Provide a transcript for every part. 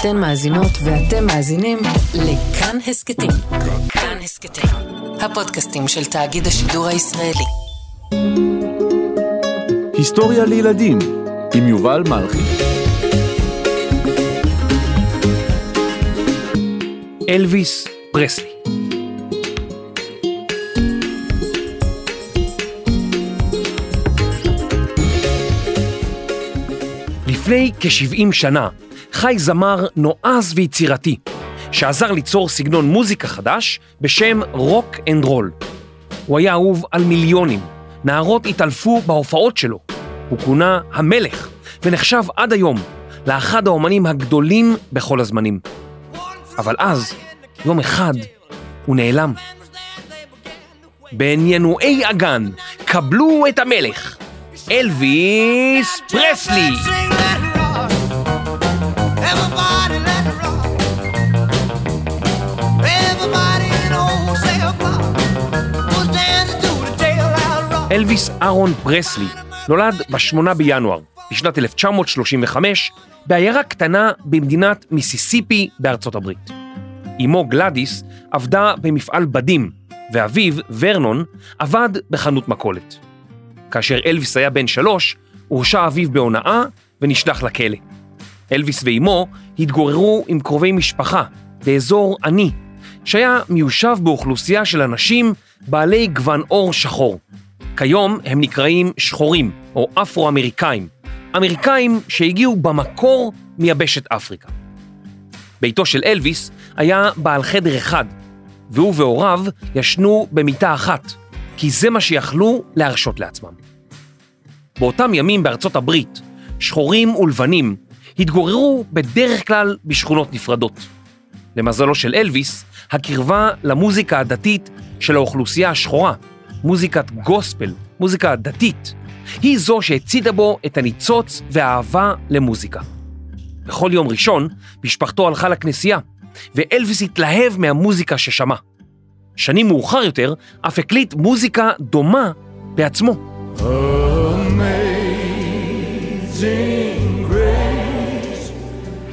אתן מאזינות ואתם מאזינים לכאן הסכתים. כאן הסכתים, הפודקאסטים של תאגיד השידור הישראלי. היסטוריה לילדים עם יובל מלכי. אלוויס פרסלי לפני כ-70 שנה חי זמר נועז ויצירתי, שעזר ליצור סגנון מוזיקה חדש בשם רוק אנד רול. הוא היה אהוב על מיליונים, נערות התעלפו בהופעות שלו. הוא כונה המלך, ונחשב עד היום לאחד האומנים הגדולים בכל הזמנים. אבל אז, יום אחד, הוא נעלם. בין נענועי אגן, קבלו את המלך, אלוויס פרסלי. אלוויס אהרון פרסלי נולד ב-8 בינואר בשנת 1935 בעיירה קטנה במדינת מיסיסיפי בארצות הברית. אמו גלדיס עבדה במפעל בדים, ואביו, ורנון, עבד בחנות מכולת. כאשר אלוויס היה בן שלוש, הורשע אביו בהונאה ונשלח לכלא. אלוויס ואימו התגוררו עם קרובי משפחה באזור עני, שהיה מיושב באוכלוסייה של אנשים בעלי גוון עור שחור. כיום הם נקראים שחורים או אפרו-אמריקאים, אמריקאים שהגיעו במקור מיבשת אפריקה. ביתו של אלוויס היה בעל חדר אחד, והוא והוריו ישנו במיטה אחת, כי זה מה שיכלו להרשות לעצמם. באותם ימים בארצות הברית, שחורים ולבנים התגוררו בדרך כלל בשכונות נפרדות. למזלו של אלוויס, הקרבה למוזיקה הדתית של האוכלוסייה השחורה, מוזיקת גוספל, מוזיקה דתית, היא זו שהציתה בו את הניצוץ והאהבה למוזיקה. בכל יום ראשון, משפחתו הלכה לכנסייה, ואלוויס התלהב מהמוזיקה ששמע. שנים מאוחר יותר, אף הקליט מוזיקה דומה בעצמו. Amazing grace,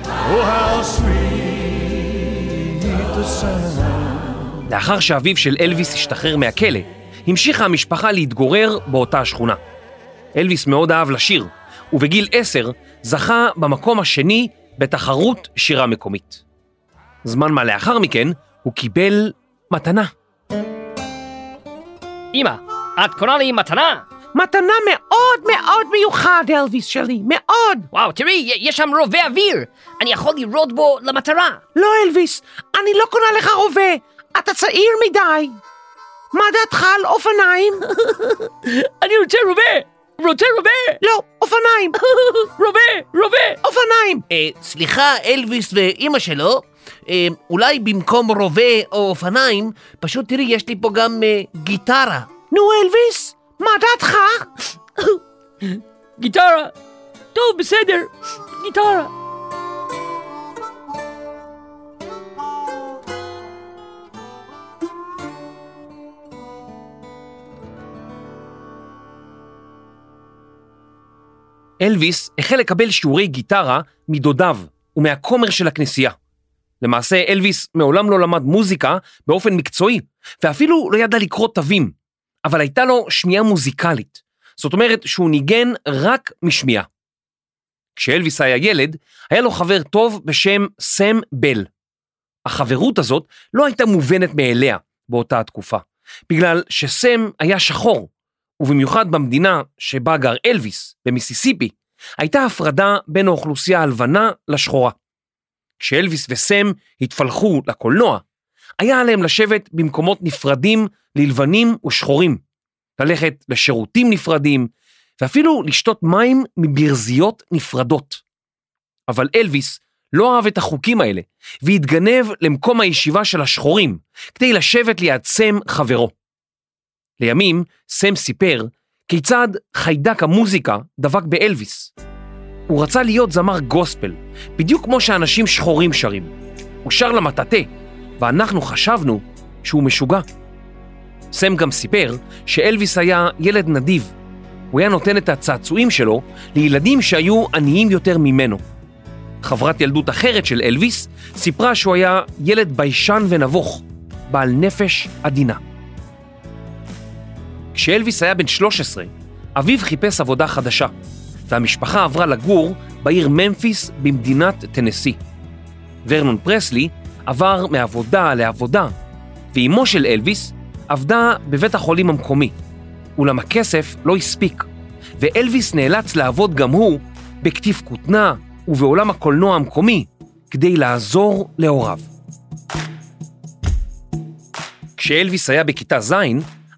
oh how sweet the sound. לאחר שאביו של אלוויס השתחרר מהכלא, המשיכה המשפחה להתגורר באותה השכונה. אלוויס מאוד אהב לשיר, ובגיל עשר זכה במקום השני בתחרות שירה מקומית. זמן מה לאחר מכן הוא קיבל מתנה. אמא, את קונה לי מתנה? מתנה מאוד מאוד מיוחד, אלוויס שלי, מאוד. וואו, תראי, יש שם רובה אוויר. אני יכול לירות בו למטרה. לא, אלוויס, אני לא קונה לך רובה, אתה צעיר מדי. מה דעתך על אופניים? אני רוצה רובה! רוצה רובה! לא, אופניים, רובה! רובה! אופניים. אה, סליחה, אלוויס ואימא שלו, אה, אולי במקום רובה או אופניים, פשוט תראי, יש לי פה גם אה, גיטרה. נו, אלוויס, מה דעתך? גיטרה! טוב, בסדר, גיטרה. אלוויס החל לקבל שיעורי גיטרה מדודיו ומהכומר של הכנסייה. למעשה, אלוויס מעולם לא למד מוזיקה באופן מקצועי, ואפילו לא ידע לקרוא תווים, אבל הייתה לו שמיעה מוזיקלית. זאת אומרת שהוא ניגן רק משמיעה. כשאלוויס היה ילד, היה לו חבר טוב בשם סם בל. החברות הזאת לא הייתה מובנת מאליה באותה התקופה, בגלל שסם היה שחור, ובמיוחד במדינה שבה גר אלוויס, במיסיסיפי, הייתה הפרדה בין האוכלוסייה הלבנה לשחורה. כשאלוויס וסם התפלחו לקולנוע, היה עליהם לשבת במקומות נפרדים ללבנים ושחורים, ללכת לשירותים נפרדים, ואפילו לשתות מים מברזיות נפרדות. אבל אלוויס לא אהב את החוקים האלה, והתגנב למקום הישיבה של השחורים, כדי לשבת ליד סם חברו. לימים, סם סיפר כיצד חיידק המוזיקה דבק באלוויס. הוא רצה להיות זמר גוספל, בדיוק כמו שאנשים שחורים שרים. הוא שר למטאטה, ואנחנו חשבנו שהוא משוגע. סם גם סיפר שאלוויס היה ילד נדיב. הוא היה נותן את הצעצועים שלו לילדים שהיו עניים יותר ממנו. חברת ילדות אחרת של אלוויס, סיפרה שהוא היה ילד ביישן ונבוך, בעל נפש עדינה. כשאלוויס היה בן 13, אביו חיפש עבודה חדשה, והמשפחה עברה לגור בעיר ממפיס במדינת טנסי. ורנון פרסלי עבר מעבודה לעבודה, ואימו של אלוויס עבדה בבית החולים המקומי, אולם הכסף לא הספיק, ואלוויס נאלץ לעבוד גם הוא בכתיב כותנה ובעולם הקולנוע המקומי כדי לעזור להוריו. כשאלוויס היה בכיתה ז',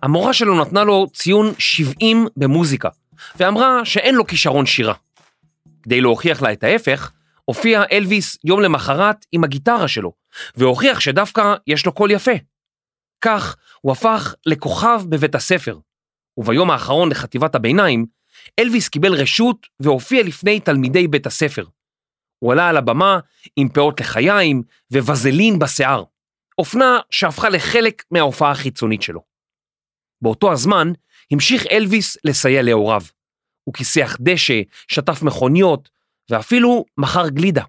המורה שלו נתנה לו ציון 70 במוזיקה, ואמרה שאין לו כישרון שירה. כדי להוכיח לה את ההפך, הופיע אלוויס יום למחרת עם הגיטרה שלו, והוכיח שדווקא יש לו קול יפה. כך הוא הפך לכוכב בבית הספר, וביום האחרון לחטיבת הביניים, אלוויס קיבל רשות והופיע לפני תלמידי בית הספר. הוא עלה על הבמה עם פאות לחיים ווזלין בשיער, אופנה שהפכה לחלק מההופעה החיצונית שלו. באותו הזמן המשיך אלוויס לסייע להוריו. הוא כיסח דשא, שטף מכוניות ואפילו מכר גלידה.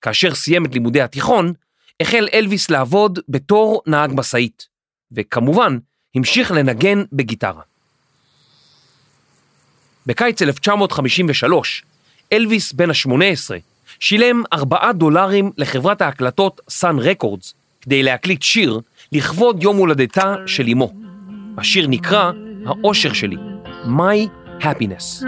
כאשר סיים את לימודי התיכון, החל אלוויס לעבוד בתור נהג משאית, וכמובן המשיך לנגן בגיטרה. בקיץ 1953, אלוויס בן ה-18 שילם 4 דולרים לחברת ההקלטות סאן רקורדס כדי להקליט שיר לכבוד יום הולדתה של אמו. השיר נקרא האושר שלי, My Happiness.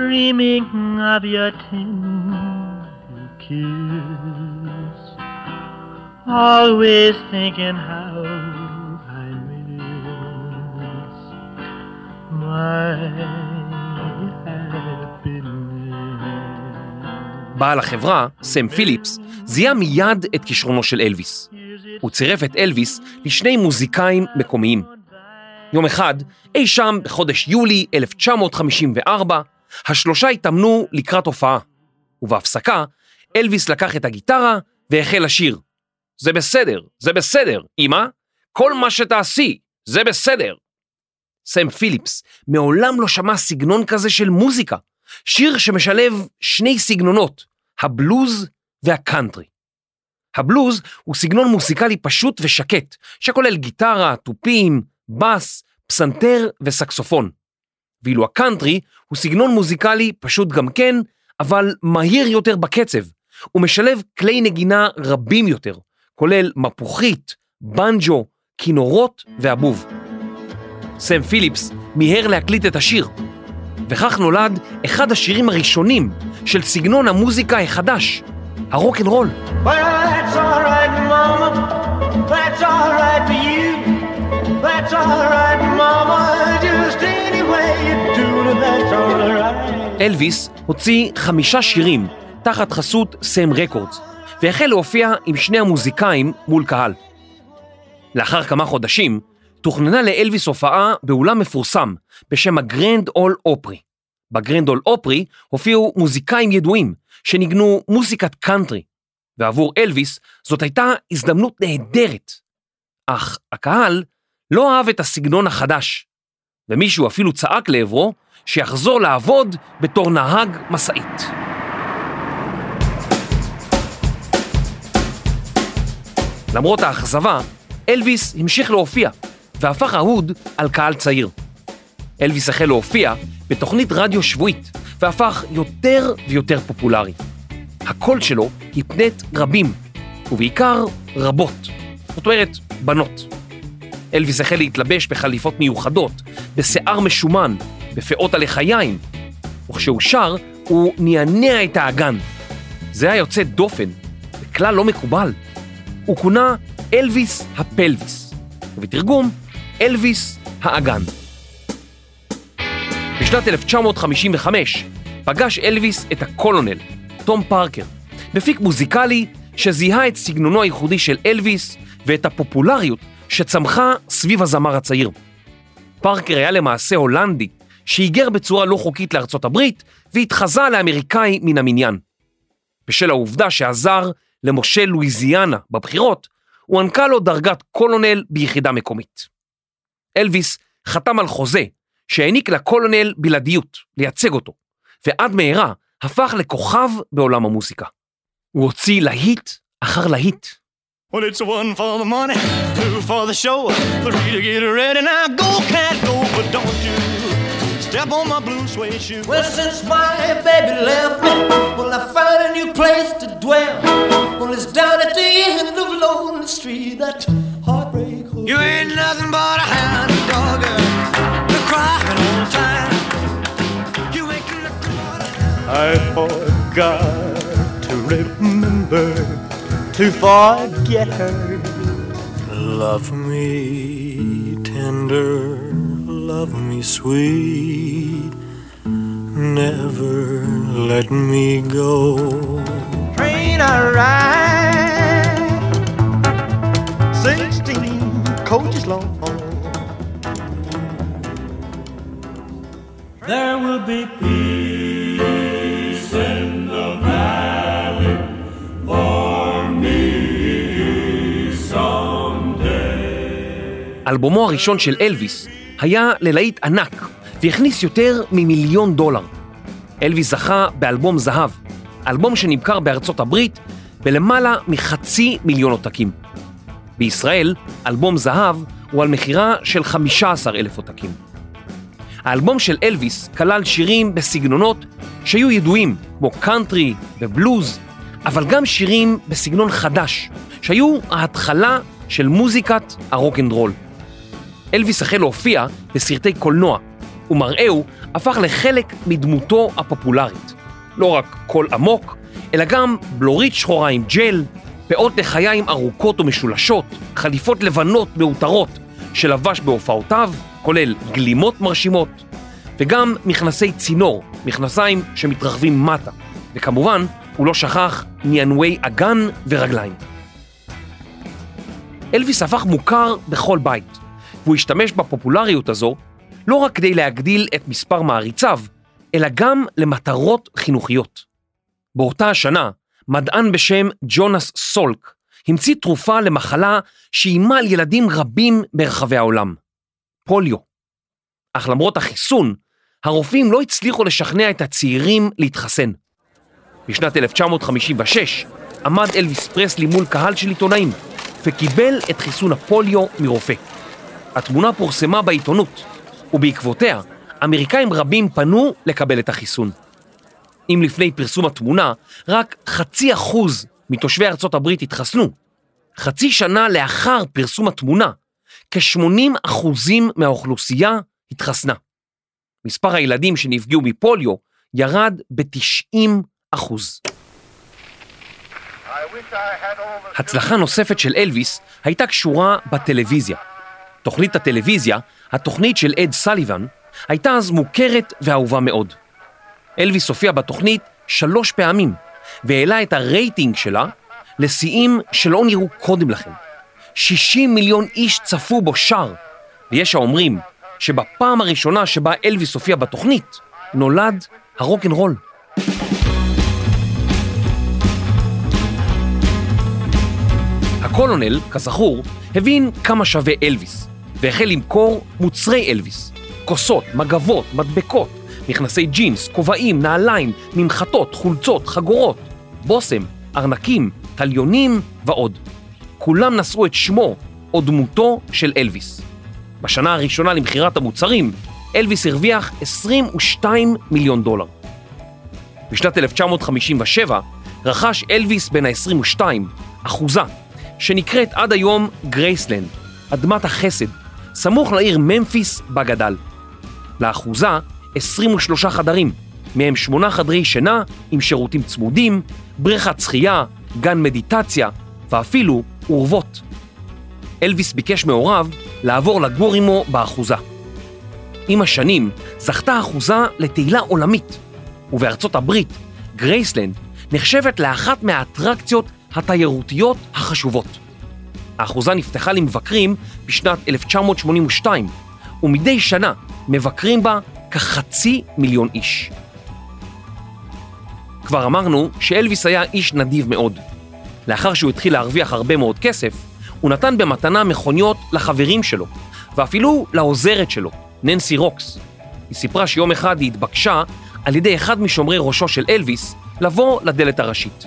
kiss. Always thinking how I miss my. בעל החברה, סם פיליפס, זיהה מיד את כישרונו של אלוויס. הוא צירף את אלוויס לשני מוזיקאים מקומיים. יום אחד, אי שם בחודש יולי 1954, השלושה התאמנו לקראת הופעה, ובהפסקה, אלוויס לקח את הגיטרה והחל לשיר. זה בסדר, זה בסדר, אמא, כל מה שתעשי, זה בסדר. סם פיליפס מעולם לא שמע סגנון כזה של מוזיקה, שיר שמשלב שני סגנונות, הבלוז והקאנטרי. הבלוז הוא סגנון מוזיקלי פשוט ושקט, שכולל גיטרה, תופים, בס, פסנתר וסקסופון. ואילו הקאנטרי הוא סגנון מוזיקלי פשוט גם כן, אבל מהיר יותר בקצב. הוא משלב כלי נגינה רבים יותר, כולל מפוחית, בנג'ו, כינורות והבוב. סם פיליפס מיהר להקליט את השיר, וכך נולד אחד השירים הראשונים של סגנון המוזיקה החדש, הרוקנרול. Well, that's all right, Mama. That's all right for you. That's all right, Mama. Just any way you do it, that's all right. אלוויס הוציא חמישה שירים תחת חסות סם רקורדס, והחל להופיע עם שני המוזיקאים מול קהל. לאחר כמה חודשים, תוכננה לאלוויס הופעה באולם מפורסם בשם הגרנד אול אופרי. בגרנד אול אופרי הופיעו מוזיקאים ידועים שניגנו מוזיקת קאנטרי, ועבור אלוויס זאת הייתה הזדמנות נהדרת. אך הקהל לא אהב את הסגנון החדש, ומישהו אפילו צעק לעברו שיחזור לעבוד בתור נהג משאית. למרות האכזבה, אלוויס המשיך להופיע, והפך אהוד על קהל צעיר. אלוויס החל להופיע בתוכנית רדיו שבועית, והפך יותר ויותר פופולרי. הקול שלו הפנית רבים, ובעיקר רבות, זאת אומרת, בנות. אלוויס החל להתלבש בחליפות מיוחדות, בשיער משומן, בפאות הלחיים, וכשהוא שר, הוא נענע את האגן. זה היה יוצא דופן, וכלל לא מקובל. הוא כונה אלוויס ה pelvis, ובתרגום, אלוויס האגן. בשנת 1955 פגש אלוויס את הקולונל, תום פארקר, מפיק מוזיקלי שזיהה את סגנונו הייחודי של אלוויס ואת הפופולריות שצמחה סביב הזמר הצעיר. פארקר היה למעשה הולנדי שהיגר בצורה לא חוקית לארצות הברית והתחזה לאמריקאי מן המניין. בשל העובדה שעזר למשה לואיזיאנה בבחירות, הוענקה לו דרגת קולונל ביחידה מקומית. אלוויס חתם על חוזה שהעניק לקולונל בלעדיות, לייצג אותו, ועד מהרה הפך לכוכב בעולם המוסיקה. הוא הוציא להיט אחר להיט. Well, it's one for the money, two for the show, three to get ready. Now go, cat, go, but don't you step on my blue suede shoe. Well, since my baby left me, well, I found a new place to dwell. Well, it's down at the end of Lonely Street, that heartbreak. hotel. You ain't nothing but a hound dog, girl. You're crying all the time. You ain't nothing but a hound. I forgot to remember to forget her. Love me tender, love me sweet, never let me go. Train I ride, sixteen coaches long. There will be peace אלבומו הראשון של אלוויס היה ללהיט ענק והכניס יותר ממיליון דולר. אלוויס זכה באלבום זהב, אלבום שנמכר בארצות הברית בלמעלה מחצי מיליון עותקים. בישראל, אלבום זהב הוא על מכירה של 15 אלף עותקים. האלבום של אלוויס כלל שירים בסגנונות שהיו ידועים, כמו קאנטרי ובלוז, אבל גם שירים בסגנון חדש, שהיו ההתחלה של מוזיקת הרוקנדרול. אלוויס החל להופיע בסרטי קולנוע, ומראהו הפך לחלק מדמותו הפופולרית. לא רק קול עמוק, אלא גם בלורית שחורה עם ג'ל, פאות לחיים ארוכות ומשולשות, חליפות לבנות מעוטרות שלבש בהופעותיו, כולל גלימות מרשימות, וגם מכנסי צינור, מכנסיים שמתרחבים מטה, וכמובן, הוא לא שכח מענווי אגן ורגליים. אלוויס הפך מוכר בכל בית, והוא השתמש בפופולריות הזו לא רק כדי להגדיל את מספר מעריציו, אלא גם למטרות חינוכיות. באותה השנה, מדען בשם ג'ונס סולק המציא תרופה למחלה שאיימה על ילדים רבים ברחבי העולם, פוליו. אך למרות החיסון, הרופאים לא הצליחו לשכנע את הצעירים להתחסן. בשנת 1956 עמד אלוויס פרסלי מול קהל של עיתונאים וקיבל את חיסון הפוליו מרופא. התמונה פורסמה בעיתונות, ובעקבותיה אמריקאים רבים פנו לקבל את החיסון. אם לפני פרסום התמונה רק חצי אחוז מתושבי ארצות הברית התחסנו, חצי שנה לאחר פרסום התמונה, כ-80 אחוזים מהאוכלוסייה התחסנה. מספר הילדים שנפגעו מפוליו ירד ב-90 אחוז. הצלחה נוספת של אלוויס הייתה קשורה בטלוויזיה. תוכנית הטלוויזיה, התוכנית של אד סליבן, הייתה אז מוכרת ואהובה מאוד. אלוויס הופיע בתוכנית שלוש פעמים, והעלה את הרייטינג שלה לשיאים שלא נראו קודם לכן. 60 מיליון איש צפו בו שר, ויש האומרים שבפעם הראשונה שבה אלוויס הופיע בתוכנית, נולד הרוקנרול. הקולונל, כזכור, הבין כמה שווה אלוויס, והחל למכור מוצרי אלוויס, כוסות, מגבות, מדבקות, מכנסי ג'ינס, כובעים, נעליים, ממחטות, חולצות, חגורות, בושם, ארנקים, תליונים ועוד. כולם נשאו את שמו או דמותו של אלוויס. בשנה הראשונה למכירת המוצרים, אלוויס הרוויח 22 מיליון דולר. בשנת 1957 רכש אלוויס בן ה-22 אחוזה שנקראת עד היום גרייסלנד, אדמת החסד, סמוך לעיר ממפיס בה גדל. לאחוזה 23 חדרים, מהם שמונה חדרי שינה עם שירותים צמודים, בריכת שחייה, גן מדיטציה ואפילו אורוות. אלוויס ביקש מהוריו לעבור לגור עמו באחוזה. עם השנים זכתה האחוזה לתהילה עולמית, ובארצות הברית גרייסלנד נחשבת לאחת מהאטרקציות התיירותיות החשובות. האחוזה נפתחה למבקרים בשנת 1982, ומדי שנה מבקרים בה כחצי מיליון איש. כבר אמרנו שאלוויס היה איש נדיב מאוד. לאחר שהוא התחיל להרוויח הרבה מאוד כסף, הוא נתן במתנה מכוניות לחברים שלו, ואפילו לעוזרת שלו, ננסי רוקס. היא סיפרה שיום אחד היא התבקשה על ידי אחד משומרי ראשו של אלוויס לבוא לדלת הראשית.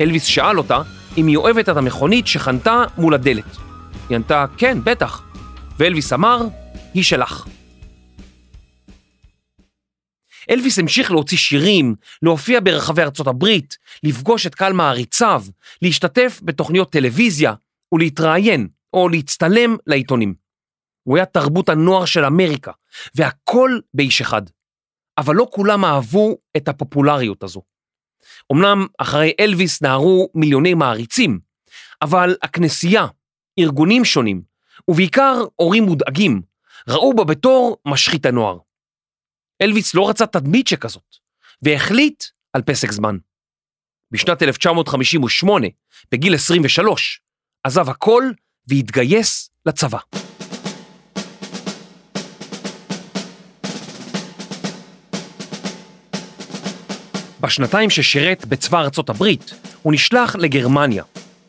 אלוויס שאל אותה אם היא אוהבת את המכונית שחנתה מול הדלת. היא ענתה, כן, בטח. ואלוויס אמר, היא שלך. אלוויס המשיך להוציא שירים, להופיע ברחבי ארצות הברית, לפגוש את קהל מעריציו, להשתתף בתוכניות טלוויזיה ולהתראיין או להצטלם לעיתונים. הוא היה תרבות הנוער של אמריקה, והכל באיש אחד. אבל לא כולם אהבו את הפופולריות הזו. אמנם אחרי אלוויס נהרו מיליוני מעריצים, אבל הכנסייה, ארגונים שונים, ובעיקר הורים מודאגים, ראו בו בתור משחית הנוער. אלוויס לא רצה תדמית שכזאת, והחליט על פסק זמן. בשנת 1958, בגיל 23, עזב הכל והתגייס לצבא. בשנתיים ששירת בצבא ארצות הברית, הוא נשלח לגרמניה,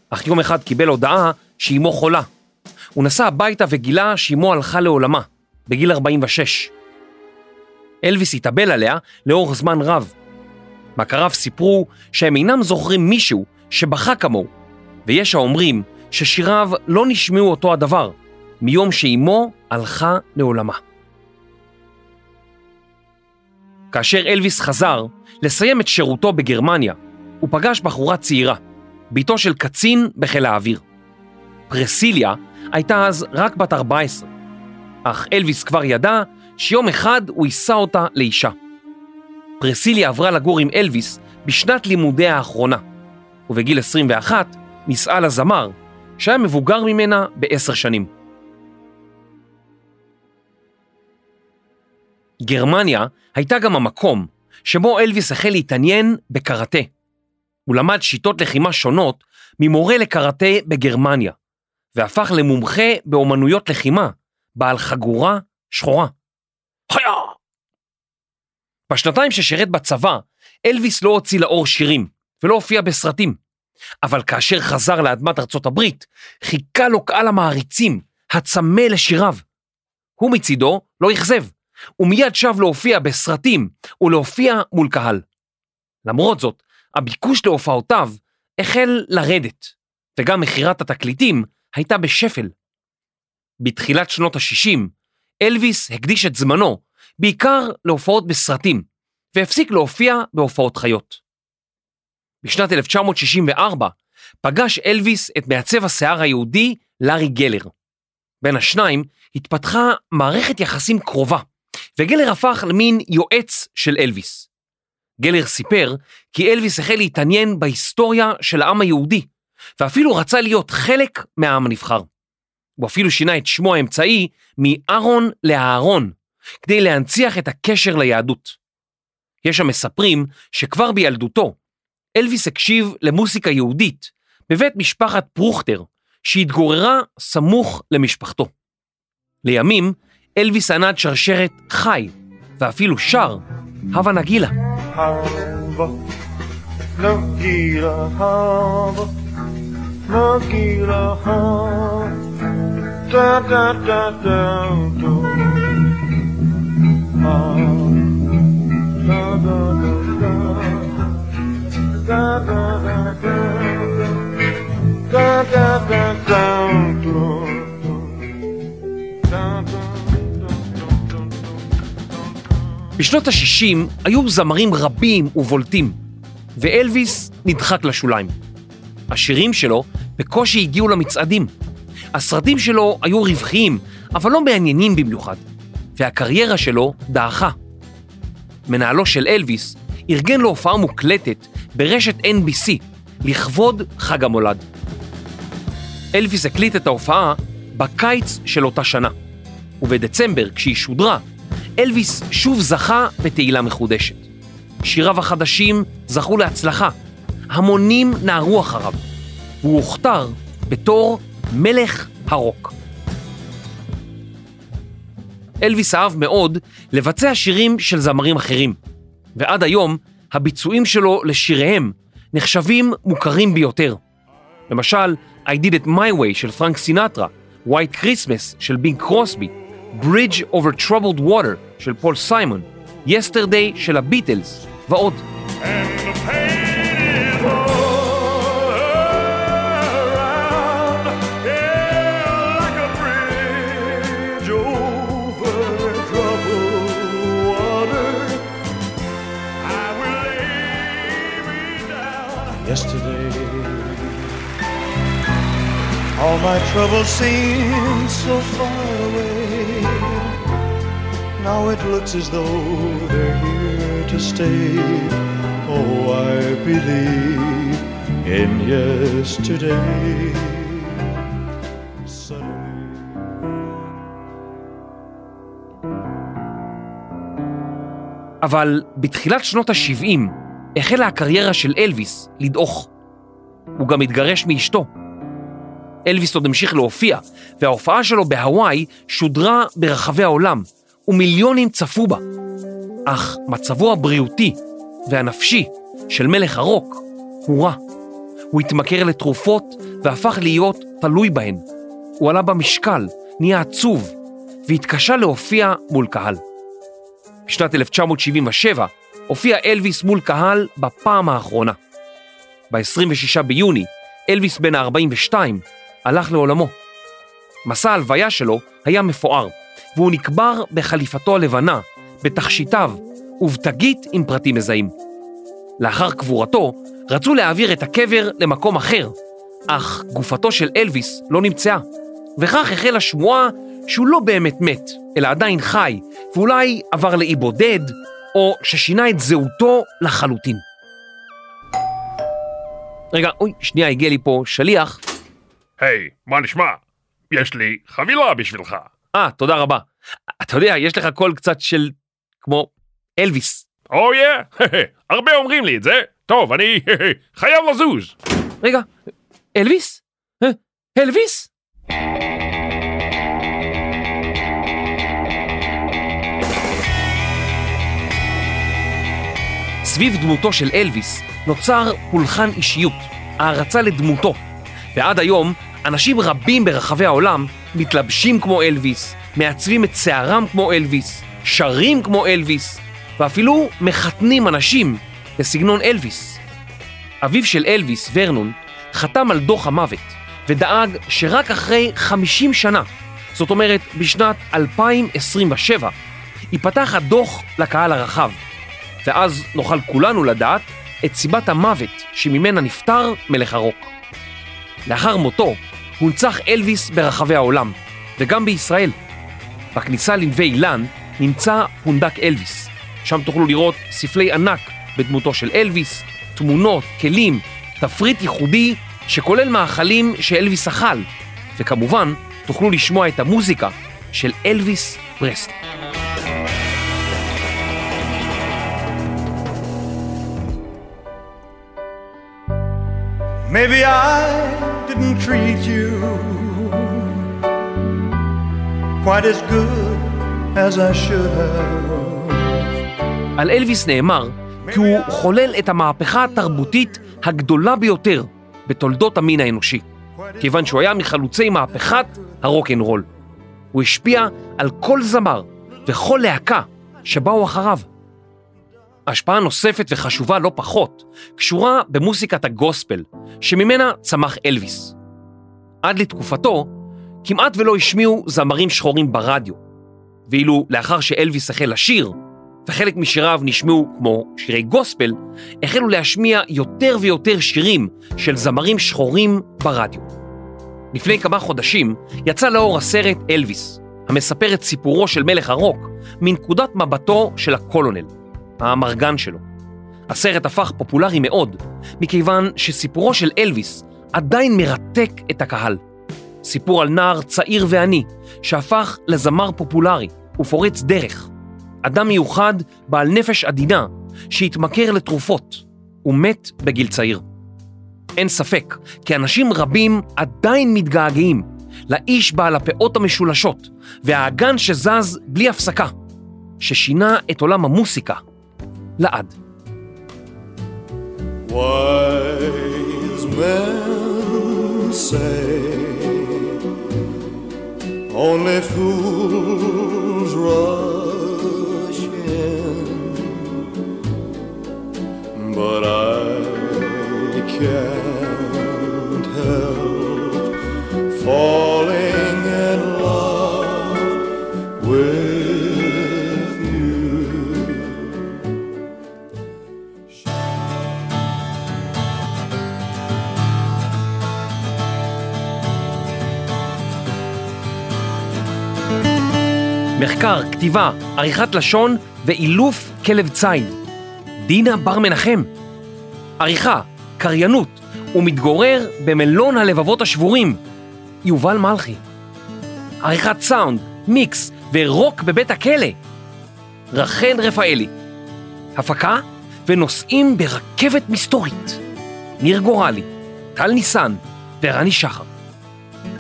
אך יום אחד קיבל הודעה שאימו חולה. הוא נסע הביתה וגילה שאימו הלכה לעולמה, בגיל 46. אלוויס התאבל עליה לאורך זמן רב. מכריו סיפרו שהם אינם זוכרים מישהו שבכה כמוהו, ויש האומרים ששיריו לא נשמעו אותו הדבר, מיום שאימו הלכה לעולמה. כאשר אלוויס חזר לסיים את שירותו בגרמניה, הוא פגש בחורה צעירה, בתו של קצין בחיל האוויר. פרסיליה הייתה אז רק בת 14, אך אלוויס כבר ידע שיום אחד הוא יישא אותה לאישה. פרסיליה עברה לגור עם אלוויס בשנת לימודיה האחרונה, ובגיל 21 נישאה לזמר, שהיה מבוגר ממנה בעשר שנים. גרמניה הייתה גם המקום שבו אלוויס החל להתעניין בקראטה. הוא למד שיטות לחימה שונות ממורה לקראטה בגרמניה, והפך למומחה באומנויות לחימה, בעל חגורה שחורה. חיה! בשנתיים ששירת בצבא, אלוויס לא הוציא לאור שירים, ולא הופיע בסרטים. אבל כאשר חזר לאדמת ארצות הברית, חיכה לו קהל המעריצים, הצמא לשיריו. הוא מצידו לא אכזב, ומיד שב להופיע בסרטים ולהופיע מול קהל. למרות זאת, הביקוש להופעותיו החל לרדת, וגם מכירת התקליטים הייתה בשפל. בתחילת שנות ה-60, אלוויס הקדיש את זמנו בעיקר להופעות בסרטים, והפסיק להופיע בהופעות חיות. בשנת 1964 פגש אלוויס את מעצב השיער היהודי לארי גלר. בין השניים התפתחה מערכת יחסים קרובה, וגלר הפך למין יועץ של אלוויס. גלר סיפר כי אלוויס החל להתעניין בהיסטוריה של העם היהודי, ואפילו רצה להיות חלק מהעם הנבחר. הוא אפילו שינה את שמו האמצעי מאהרון לאהרון, כדי להנציח את הקשר ליהדות. יש המספרים שכבר בילדותו, אלוויס הקשיב למוסיקה יהודית בבית משפחת פרוכטר, שהתגוררה סמוך למשפחתו. לימים, אלוויס ענד שרשרת חי, ואפילו שר, הווה נגילה. Hava, Nagila Hava, Nagila Hava, da da da da do. Ah, da da da da, da. Da da da da בשנות ה-60 היו זמרים רבים ובולטים, ואלוויס נדחק לשוליים. השירים שלו בקושי הגיעו למצעדים. הסרטים שלו היו רווחיים, אבל לא מעניינים במיוחד, והקריירה שלו דעכה. מנהלו של אלוויס ארגן לו הופעה מוקלטת ברשת NBC לכבוד חג המולד. אלוויס הקליט את ההופעה בקיץ של אותה שנה, ובדצמבר, כשהיא שודרה, אלוויס שוב זכה בתהילה מחודשת. שיריו החדשים זכו להצלחה, המונים נהרו אחריו, והוא הוכתר בתור מלך הרוק. אלוויס אהב מאוד לבצע שירים של זמרים אחרים, ועד היום הביצועים שלו לשיריהם נחשבים מוכרים ביותר. למשל, I Did It My Way של פרנק סינטרה, White Christmas של בינג קרוסבי, Bridge over Troubled Water של פול סיימון, Yesterday של הביטלס ועוד. yesterday. All my troubles seem so far away. Now it looks as though they're here to stay. Oh, I believe in yesterday. Suddenly. אבל בתחילת שנות ה-70 החלה הקריירה של אלוויס לדעוך. הוא גם התגרש מאשתו. אלוויס עוד המשיך להופיע, וההופעה שלו בהוואי שודרה ברחבי העולם, ומיליונים צפו בה. אך מצבו הבריאותי והנפשי של מלך הרוק הורע. הוא התמכר לתרופות והפך להיות תלוי בהן. הוא עלה במשקל, נהיה עצוב, והתקשה להופיע מול קהל. בשנת 1977 הופיע אלוויס מול קהל בפעם האחרונה. ב-26 ביוני, אלוויס בן ה-42 הלך לעולמו. מסע ההלוויה שלו היה מפואר, והוא נקבר בחליפתו הלבנה, בתכשיטיו ובתגית עם פרטים מזהים. לאחר קבורתו, רצו להעביר את הקבר למקום אחר, אך גופתו של אלוויס לא נמצאה, וכך החלה שמועה שהוא לא באמת מת, אלא עדיין חי, ואולי עבר לאי בודד, או ששינה את זהותו לחלוטין. רגע, אוי, שנייה, הגיע לי פה שליח. היי, מה נשמע? יש לי חבילה בשבילך. אה, תודה רבה. אתה יודע, יש לך קול קצת של... כמו אלוויס. או יא, הרבה אומרים לי את זה. טוב, אני חייב לזוז. רגע, אלוויס? אה, אלוויס? סביב דמותו של אלוויס נוצר פולחן אישיות, הערצה לדמותו, ועד היום אנשים רבים ברחבי העולם מתלבשים כמו אלוויס, מעצבים את שערם כמו אלוויס, שרים כמו אלוויס, ואפילו מחתנים אנשים בסגנון אלוויס. אביו של אלוויס, ורנון, חתם על דוח המוות ודאג שרק אחרי 50 שנה, זאת אומרת בשנת 2027, ייפתח הדוח לקהל הרחב, ואז נוכל כולנו לדעת את סיבת המוות שממנה נפטר מלך הרוק. לאחר מותו הונצח אלוויס ברחבי העולם, וגם בישראל. בכניסה לנווה אילן נמצא פונדק אלוויס. שם תוכלו לראות ספלי ענק בדמותו של אלוויס, תמונות, כלים, תפריט ייחודי שכולל מאכלים שאלוויס אכל, וכמובן תוכלו לשמוע את המוזיקה של אלוויס פרסלי. Maybe I didn't treat you quite as good as I should have. על אלוויס נאמר כי הוא חולל את המהפכה התרבותית הגדולה ביותר בתולדות המין האנושי, כיוון שהוא היה מחלוצי מהפכת הרוקנרול. הוא השפיע על כל זמר וכל להקה שבאו אחריו. השפעה נוספת וחשובה לא פחות קשורה במוסיקת הגוספל, שממנה צמח אלוויס. עד לתקופתו, כמעט ולא השמיעו זמרים שחורים ברדיו, ואילו לאחר שאלוויס החל לשיר, וחלק משיריו נשמעו כמו שירי גוספל, החלו להשמיע יותר ויותר שירים של זמרים שחורים ברדיו. לפני כמה חודשים יצא לאור הסרט אלוויס, המספר את סיפורו של מלך הרוק מנקודת מבטו של הקולונל, האמרגן שלו. הסרט הפך פופולרי מאוד, מכיוון שסיפורו של אלוויס עדיין מרתק את הקהל. סיפור על נער צעיר ועני, שהפך לזמר פופולרי ופורץ דרך. אדם מיוחד בעל נפש עדינה, שהתמכר לתרופות, ומת בגיל צעיר. אין ספק כי אנשים רבים עדיין מתגעגעים לאיש בעל הפאות המשולשות והאגן שזז בלי הפסקה, ששינה את עולם המוסיקה لقعد Wise men say only fools rush in, but I can't help falling. מחקר, כתיבה, עריכת לשון ואילוף כלב ציד. דינה בר מנחם. עריכה, קריינות ומתגורר במלון הלבבות השבורים. יובל מלכי. עריכת סאונד, מיקס ורוק בבית הכלא. רחל רפאלי. הפקה ונוסעים ברכבת מסתורית. ניר גורלי, טל ניסן ורני שחר.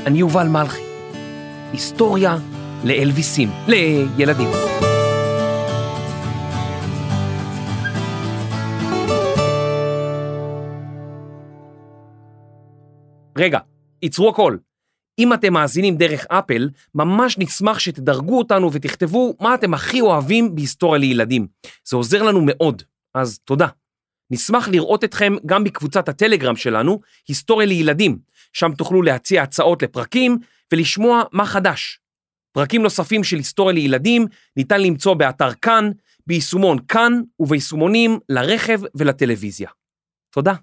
אני יובל מלכי. היסטוריה לאלוויסים, לילדים. רגע, עצרו הכל. אם אתם מאזינים דרך אפל, ממש נשמח שתדרגו אותנו ותכתבו מה אתם הכי אוהבים בהיסטוריה לילדים. זה עוזר לנו מאוד, אז תודה. נשמח לראות אתכם גם בקבוצת הטלגרם שלנו, היסטוריה לילדים, שם תוכלו להציע הצעות לפרקים ולשמוע מה חדש. פרקים נוספים של היסטוריה לילדים ניתן למצוא באתר כאן, ביישומון כאן וביישומונים לרכב ולטלוויזיה. תודה.